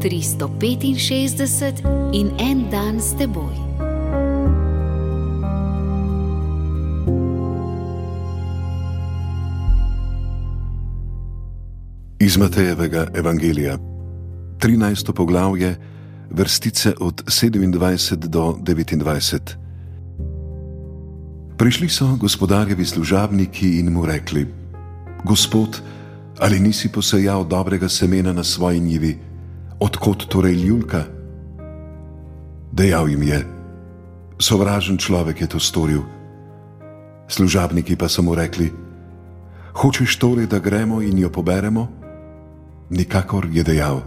365 in en dan s teboj. Iz Matejevega evangelija, 13. poglavje, vrstice od 27 do 29. Prišli so gospodarjevi služabniki in mu rekli: Gospod, ali nisi posejal dobrega semena na svoji njivi, odkot torej ljulka? Dejal jim je: Sovražen človek je to storil. Služabniki pa so mu rekli: Hočeš torej, da gremo in jo poberemo? Nikakor je dejal,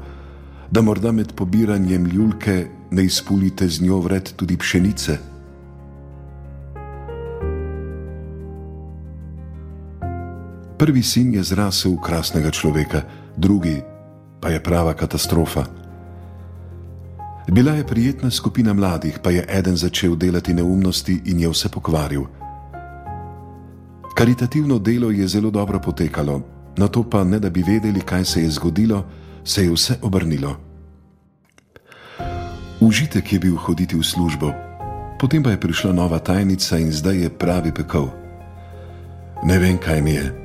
da morda med pobiranjem ljulke ne izpulite z njo vred tudi pšenice. Prvi sin je zrasel v krasnega človeka, drugi pa je prava katastrofa. Bila je prijetna skupina mladih, pa je eden začel delati neumnosti in je vse pokvaril. Karitativno delo je zelo dobro potekalo, na to pa ne da bi vedeli, kaj se je zgodilo, se je vse obrnilo. Užitek je bil hoditi v službo, potem pa je prišla nova tajnica in zdaj je pravi pekel. Ne vem, kaj mi je,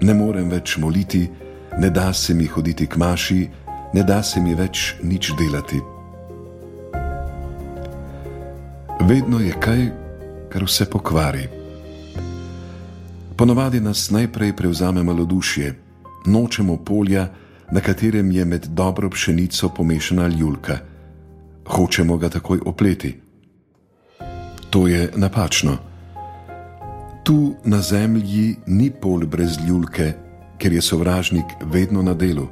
ne morem več moliti, ne da se mi hoditi k maši, ne da se mi več nič delati. Vedno je kaj, kar vse pokvari. Ponovadi nas najprej prevzame malodušje, nočemo polja, na katerem je med dobro pšenico pomešana ljulka. Hočemo ga takoj opleti. To je napačno. Tu na zemlji ni pol brez ljulke, ker je sovražnik vedno na delu.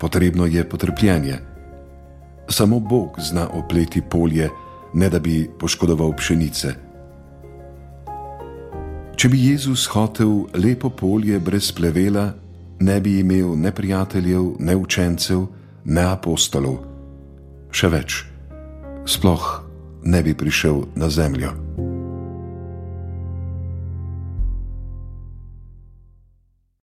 Potrebno je potrpljenje. Samo Bog zna opleti polje, ne da bi poškodoval pšenice. Če bi Jezus hotel lepo polje brez plevela, ne bi imel ne prijateljev, ne učencev, ne apostolov. Še več, sploh ne bi prišel na zemljo.